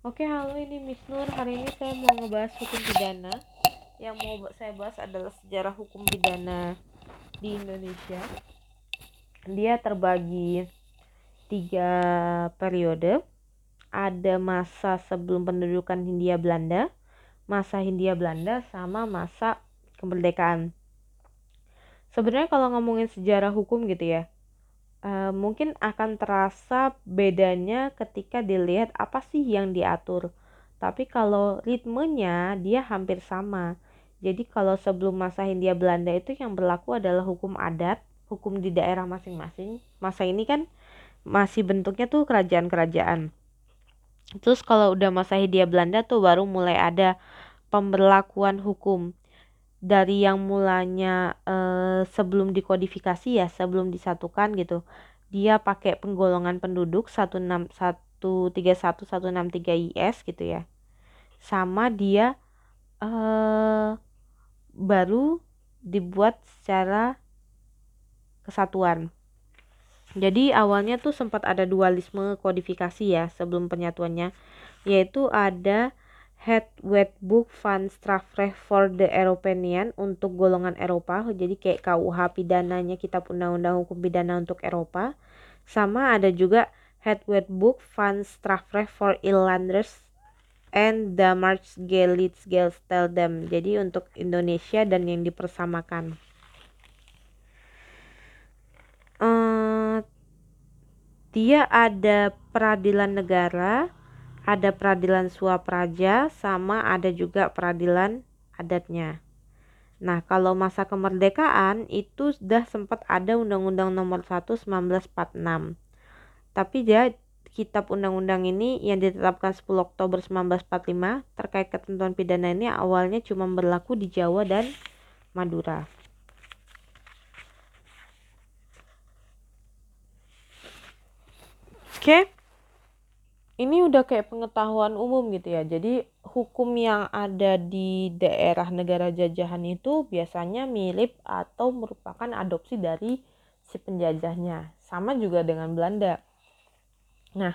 Oke, halo ini Miss Nur. Hari ini saya mau ngebahas hukum pidana. Yang mau saya bahas adalah sejarah hukum pidana di Indonesia. Dia terbagi tiga periode. Ada masa sebelum pendudukan Hindia Belanda, masa Hindia Belanda, sama masa kemerdekaan. Sebenarnya kalau ngomongin sejarah hukum gitu ya, uh, mungkin akan terasa bedanya ketika dilihat apa sih yang diatur. Tapi kalau ritmenya dia hampir sama. Jadi kalau sebelum masa Hindia Belanda itu yang berlaku adalah hukum adat, hukum di daerah masing-masing. Masa ini kan masih bentuknya tuh kerajaan-kerajaan. Terus kalau udah masa Hindia Belanda tuh baru mulai ada pemberlakuan hukum dari yang mulanya uh, sebelum dikodifikasi ya, sebelum disatukan gitu. Dia pakai penggolongan penduduk 161 IS gitu ya. Sama dia uh, baru dibuat secara kesatuan. Jadi awalnya tuh sempat ada dualisme kodifikasi ya sebelum penyatuannya, yaitu ada Head Book van Strafrecht for the European untuk golongan Eropa. Jadi kayak KUH pidananya kitab undang-undang hukum pidana untuk Eropa. Sama ada juga Head Book van Strafrecht for Islanders and the March Gelits Gelsteldam jadi untuk Indonesia dan yang dipersamakan. Uh, dia ada peradilan negara ada peradilan suap raja sama ada juga peradilan adatnya. Nah, kalau masa kemerdekaan itu sudah sempat ada Undang-Undang Nomor 1 1946. Tapi dia kitab undang-undang ini yang ditetapkan 10 Oktober 1945 terkait ketentuan pidana ini awalnya cuma berlaku di Jawa dan Madura. Oke. Okay ini udah kayak pengetahuan umum gitu ya. Jadi hukum yang ada di daerah negara jajahan itu biasanya mirip atau merupakan adopsi dari si penjajahnya. Sama juga dengan Belanda. Nah,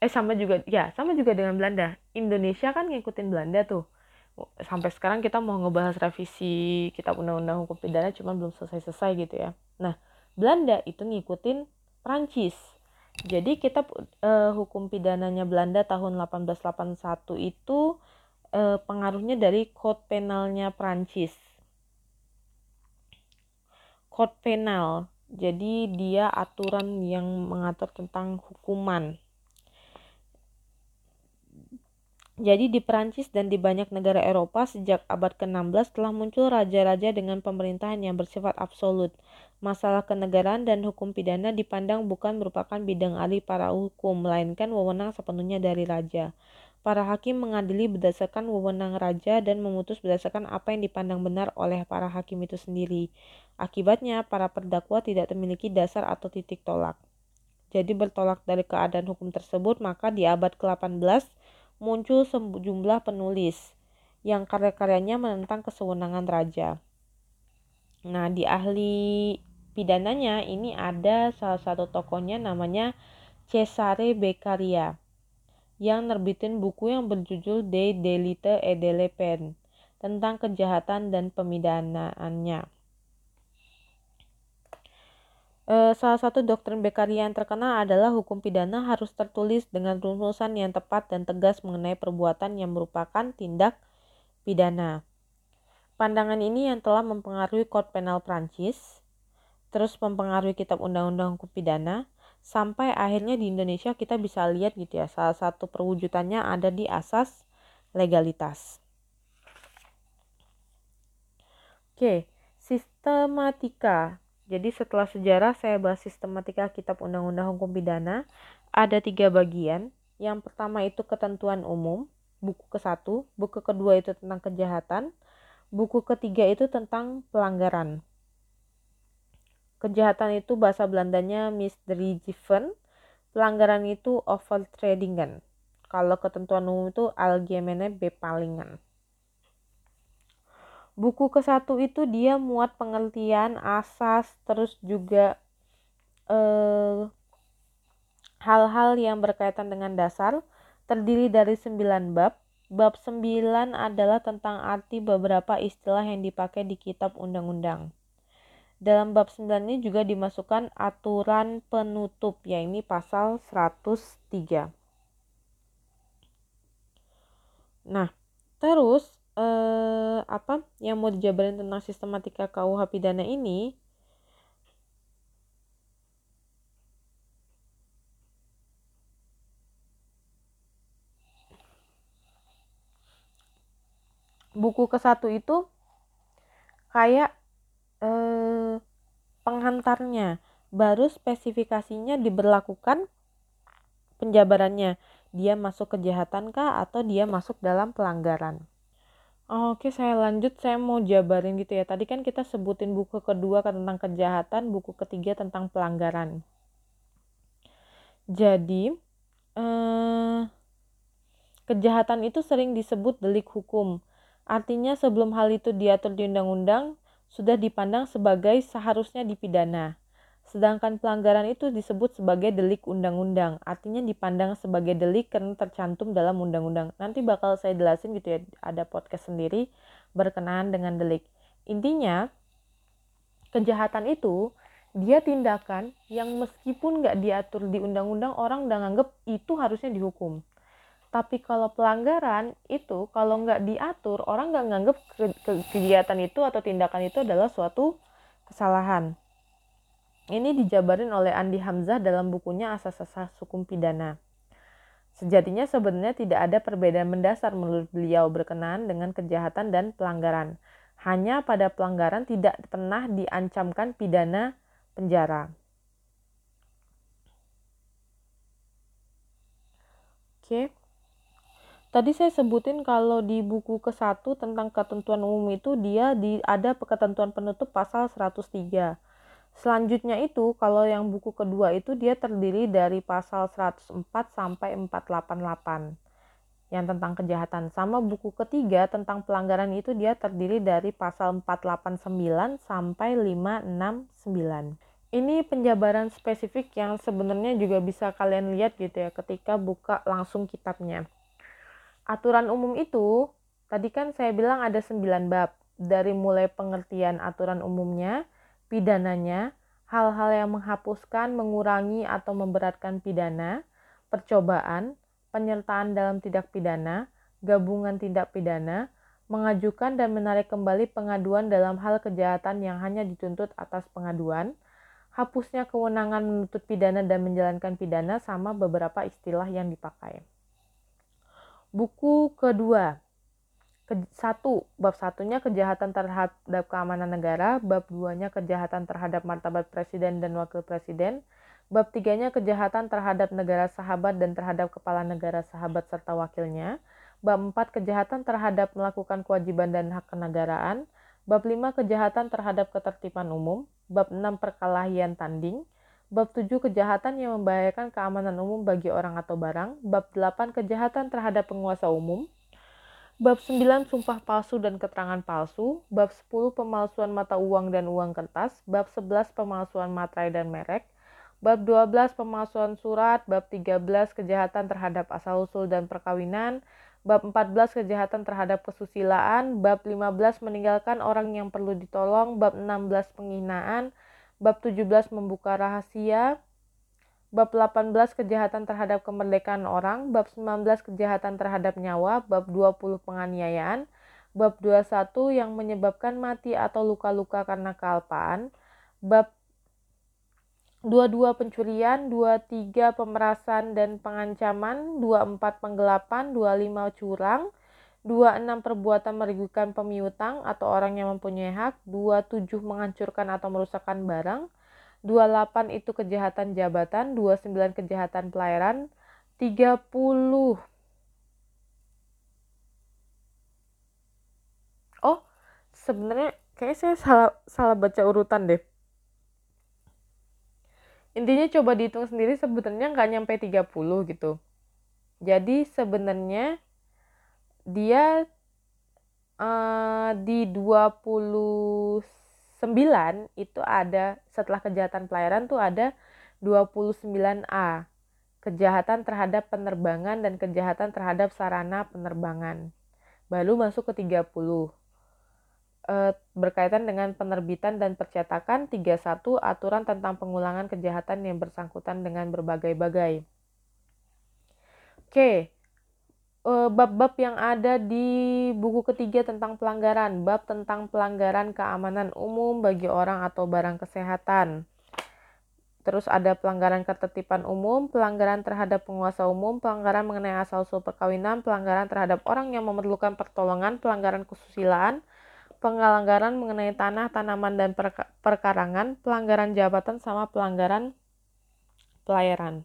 eh sama juga ya, sama juga dengan Belanda. Indonesia kan ngikutin Belanda tuh. Sampai sekarang kita mau ngebahas revisi kitab undang-undang hukum pidana cuman belum selesai-selesai gitu ya. Nah, Belanda itu ngikutin Prancis jadi kitab uh, hukum pidananya Belanda tahun 1881 itu uh, pengaruhnya dari Code Penalnya Prancis. Code Penal. Jadi dia aturan yang mengatur tentang hukuman. Jadi di Prancis dan di banyak negara Eropa sejak abad ke-16 telah muncul raja-raja dengan pemerintahan yang bersifat absolut. Masalah kenegaraan dan hukum pidana dipandang bukan merupakan bidang ahli para hukum, melainkan wewenang sepenuhnya dari raja. Para hakim mengadili berdasarkan wewenang raja dan memutus berdasarkan apa yang dipandang benar oleh para hakim itu sendiri. Akibatnya, para terdakwa tidak memiliki dasar atau titik tolak. Jadi bertolak dari keadaan hukum tersebut, maka di abad ke-18 muncul sejumlah penulis yang karya-karyanya menentang kesewenangan raja. Nah, di ahli pidananya ini ada salah satu tokohnya namanya Cesare Beccaria yang nerbitin buku yang berjudul De Delite e delle Pen tentang kejahatan dan pemidanaannya. E, salah satu doktrin Beccaria yang terkenal adalah hukum pidana harus tertulis dengan rumusan yang tepat dan tegas mengenai perbuatan yang merupakan tindak pidana. Pandangan ini yang telah mempengaruhi Kode Penal Prancis, terus mempengaruhi Kitab Undang-Undang Hukum Pidana, sampai akhirnya di Indonesia kita bisa lihat gitu ya, salah satu perwujudannya ada di asas legalitas. Oke, sistematika jadi setelah sejarah saya bahas sistematika kitab undang-undang hukum pidana. Ada tiga bagian. Yang pertama itu ketentuan umum, buku ke satu. Buku kedua itu tentang kejahatan. Buku ketiga itu tentang pelanggaran. Kejahatan itu bahasa Belandanya misdrijven. Pelanggaran itu overtredingen. Kalau ketentuan umum itu algemene bepalingen buku ke satu itu dia muat pengertian asas terus juga eh, hal-hal yang berkaitan dengan dasar terdiri dari 9 bab. Bab 9 adalah tentang arti beberapa istilah yang dipakai di kitab undang-undang. Dalam bab 9 ini juga dimasukkan aturan penutup, yaitu pasal 103. Nah, terus eh, apa yang mau dijabarin tentang sistematika KUH pidana ini buku ke satu itu kayak eh, penghantarnya baru spesifikasinya diberlakukan penjabarannya dia masuk kejahatan kah atau dia masuk dalam pelanggaran Oke, saya lanjut. Saya mau jabarin gitu ya. Tadi kan kita sebutin buku kedua tentang kejahatan, buku ketiga tentang pelanggaran. Jadi, eh, kejahatan itu sering disebut delik hukum. Artinya sebelum hal itu diatur di undang-undang, sudah dipandang sebagai seharusnya dipidana. Sedangkan pelanggaran itu disebut sebagai delik undang-undang, artinya dipandang sebagai delik karena tercantum dalam undang-undang. Nanti bakal saya jelasin gitu ya, ada podcast sendiri berkenaan dengan delik. Intinya, kejahatan itu dia tindakan yang meskipun nggak diatur di undang-undang, orang udah nganggep itu harusnya dihukum. Tapi kalau pelanggaran itu kalau nggak diatur orang nggak ke, kegiatan itu atau tindakan itu adalah suatu kesalahan. Ini dijabarin oleh Andi Hamzah dalam bukunya Asas-asas Hukum Pidana. Sejatinya sebenarnya tidak ada perbedaan mendasar menurut beliau berkenaan dengan kejahatan dan pelanggaran. Hanya pada pelanggaran tidak pernah diancamkan pidana penjara. Oke. Okay. Tadi saya sebutin kalau di buku ke-1 tentang ketentuan umum itu dia di, ada ketentuan penutup pasal 103. Selanjutnya itu kalau yang buku kedua itu dia terdiri dari pasal 104 sampai 488 yang tentang kejahatan. Sama buku ketiga tentang pelanggaran itu dia terdiri dari pasal 489 sampai 569. Ini penjabaran spesifik yang sebenarnya juga bisa kalian lihat gitu ya ketika buka langsung kitabnya. Aturan umum itu, tadi kan saya bilang ada 9 bab. Dari mulai pengertian aturan umumnya, pidananya, hal-hal yang menghapuskan, mengurangi, atau memberatkan pidana, percobaan, penyertaan dalam tindak pidana, gabungan tindak pidana, mengajukan dan menarik kembali pengaduan dalam hal kejahatan yang hanya dituntut atas pengaduan, hapusnya kewenangan menuntut pidana dan menjalankan pidana sama beberapa istilah yang dipakai. Buku kedua. Ke, satu, bab satunya kejahatan terhadap keamanan negara, bab duanya kejahatan terhadap martabat presiden dan wakil presiden, bab tiganya kejahatan terhadap negara sahabat dan terhadap kepala negara sahabat serta wakilnya, bab empat kejahatan terhadap melakukan kewajiban dan hak kenegaraan, bab lima kejahatan terhadap ketertiban umum, bab enam perkelahian tanding, Bab 7 kejahatan yang membahayakan keamanan umum bagi orang atau barang. Bab 8 kejahatan terhadap penguasa umum. Bab 9 sumpah palsu dan keterangan palsu. Bab 10 pemalsuan mata uang dan uang kertas. Bab 11 pemalsuan materai dan merek. Bab 12 pemalsuan surat. Bab 13 kejahatan terhadap asal-usul dan perkawinan. Bab 14 kejahatan terhadap kesusilaan. Bab 15 meninggalkan orang yang perlu ditolong. Bab 16 penghinaan. Bab 17 membuka rahasia. Bab 18 kejahatan terhadap kemerdekaan orang, bab 19 kejahatan terhadap nyawa, bab 20 penganiayaan, bab 21 yang menyebabkan mati atau luka-luka karena kealpaan, bab 22 pencurian, 23 pemerasan dan pengancaman, 24 penggelapan, 25 curang, 26 perbuatan merugikan pemiutang atau orang yang mempunyai hak, 27 menghancurkan atau merusakkan barang, 28 itu kejahatan jabatan, 29 kejahatan pelayaran, 30 Oh, sebenarnya kayak saya salah salah baca urutan deh. Intinya coba dihitung sendiri sebenarnya nggak nyampe 30 gitu. Jadi sebenarnya dia uh, di 29 itu ada setelah kejahatan pelayaran tuh ada 29A. kejahatan terhadap penerbangan dan kejahatan terhadap sarana penerbangan. Baru masuk ke 30. E, berkaitan dengan penerbitan dan percetakan 31 aturan tentang pengulangan kejahatan yang bersangkutan dengan berbagai-bagai. Oke, eh, bab-bab yang ada di buku ketiga tentang pelanggaran, bab tentang pelanggaran keamanan umum bagi orang atau barang kesehatan. Terus ada pelanggaran ketertiban umum, pelanggaran terhadap penguasa umum, pelanggaran mengenai asal-usul perkawinan, pelanggaran terhadap orang yang memerlukan pertolongan, pelanggaran kesusilaan, pelanggaran mengenai tanah, tanaman, dan perkarangan, pelanggaran jabatan, sama pelanggaran pelayaran.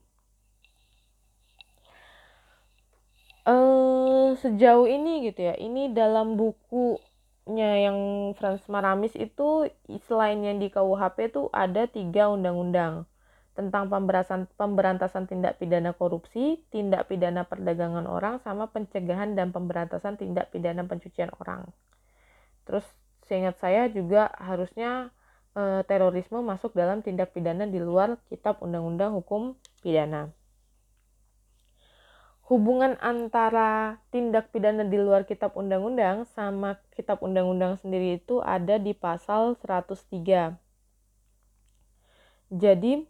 Uh, sejauh ini gitu ya, ini dalam bukunya yang Frans Maramis itu selain yang di KUHP itu ada tiga undang-undang tentang pemberantasan, pemberantasan tindak pidana korupsi, tindak pidana perdagangan orang, sama pencegahan dan pemberantasan tindak pidana pencucian orang. Terus seingat saya juga harusnya e, terorisme masuk dalam tindak pidana di luar kitab undang-undang hukum pidana. Hubungan antara tindak pidana di luar kitab undang-undang sama kitab undang-undang sendiri itu ada di pasal 103. Jadi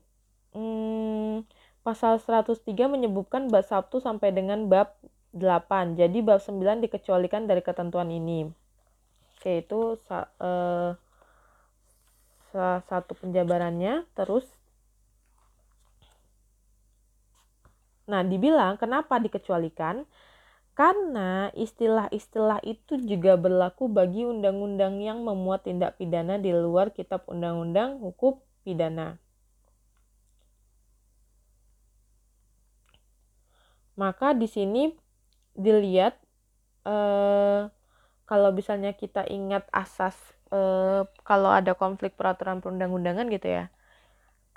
hmm, pasal 103 menyebutkan bab 1 sampai dengan bab 8. Jadi bab 9 dikecualikan dari ketentuan ini. Oke, itu uh, salah satu penjabarannya. Terus Nah, dibilang kenapa dikecualikan? Karena istilah-istilah itu juga berlaku bagi undang-undang yang memuat tindak pidana di luar kitab undang-undang hukum pidana. Maka di sini dilihat eh, kalau misalnya kita ingat asas eh, kalau ada konflik peraturan perundang-undangan gitu ya.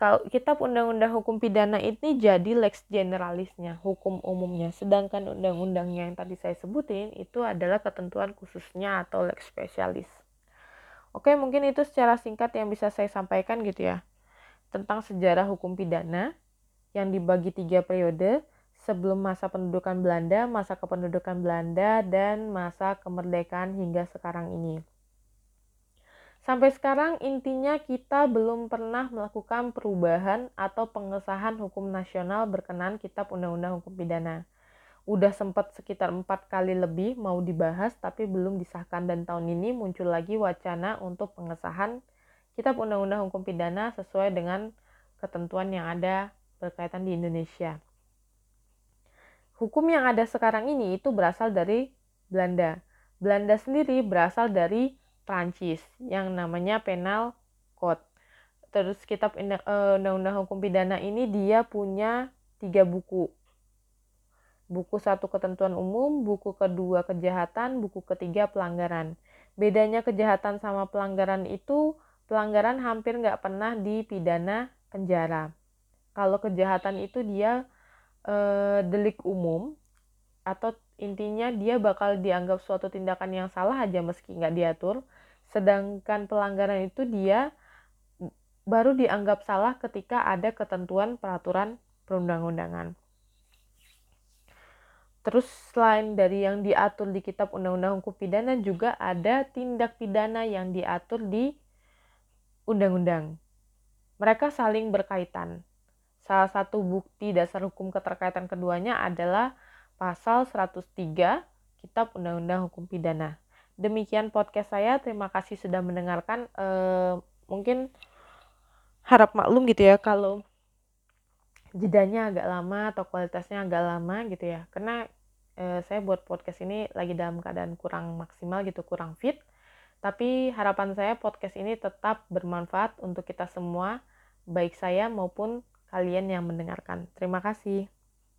Kalau kitab undang-undang hukum pidana ini jadi lex generalisnya, hukum umumnya. Sedangkan undang-undangnya yang tadi saya sebutin itu adalah ketentuan khususnya atau lex spesialis. Oke, mungkin itu secara singkat yang bisa saya sampaikan gitu ya. Tentang sejarah hukum pidana yang dibagi tiga periode sebelum masa pendudukan Belanda, masa kependudukan Belanda, dan masa kemerdekaan hingga sekarang ini. Sampai sekarang intinya kita belum pernah melakukan perubahan atau pengesahan hukum nasional berkenan Kitab Undang-Undang Hukum Pidana. Udah sempat sekitar empat kali lebih mau dibahas tapi belum disahkan dan tahun ini muncul lagi wacana untuk pengesahan Kitab Undang-Undang Hukum Pidana sesuai dengan ketentuan yang ada berkaitan di Indonesia hukum yang ada sekarang ini itu berasal dari Belanda. Belanda sendiri berasal dari Prancis yang namanya Penal Code. Terus kitab eh, Undang-Undang Hukum Pidana ini dia punya tiga buku. Buku satu ketentuan umum, buku kedua kejahatan, buku ketiga pelanggaran. Bedanya kejahatan sama pelanggaran itu, pelanggaran hampir nggak pernah dipidana penjara. Kalau kejahatan itu dia uh, delik umum atau intinya dia bakal dianggap suatu tindakan yang salah aja meski nggak diatur sedangkan pelanggaran itu dia baru dianggap salah ketika ada ketentuan peraturan perundang-undangan. Terus selain dari yang diatur di Kitab Undang-Undang Hukum Pidana juga ada tindak pidana yang diatur di undang-undang. Mereka saling berkaitan. Salah satu bukti dasar hukum keterkaitan keduanya adalah pasal 103 Kitab Undang-Undang Hukum Pidana. Demikian podcast saya. Terima kasih sudah mendengarkan. E, mungkin harap maklum gitu ya kalau jedanya agak lama atau kualitasnya agak lama gitu ya. Karena e, saya buat podcast ini lagi dalam keadaan kurang maksimal gitu, kurang fit. Tapi harapan saya podcast ini tetap bermanfaat untuk kita semua, baik saya maupun kalian yang mendengarkan. Terima kasih.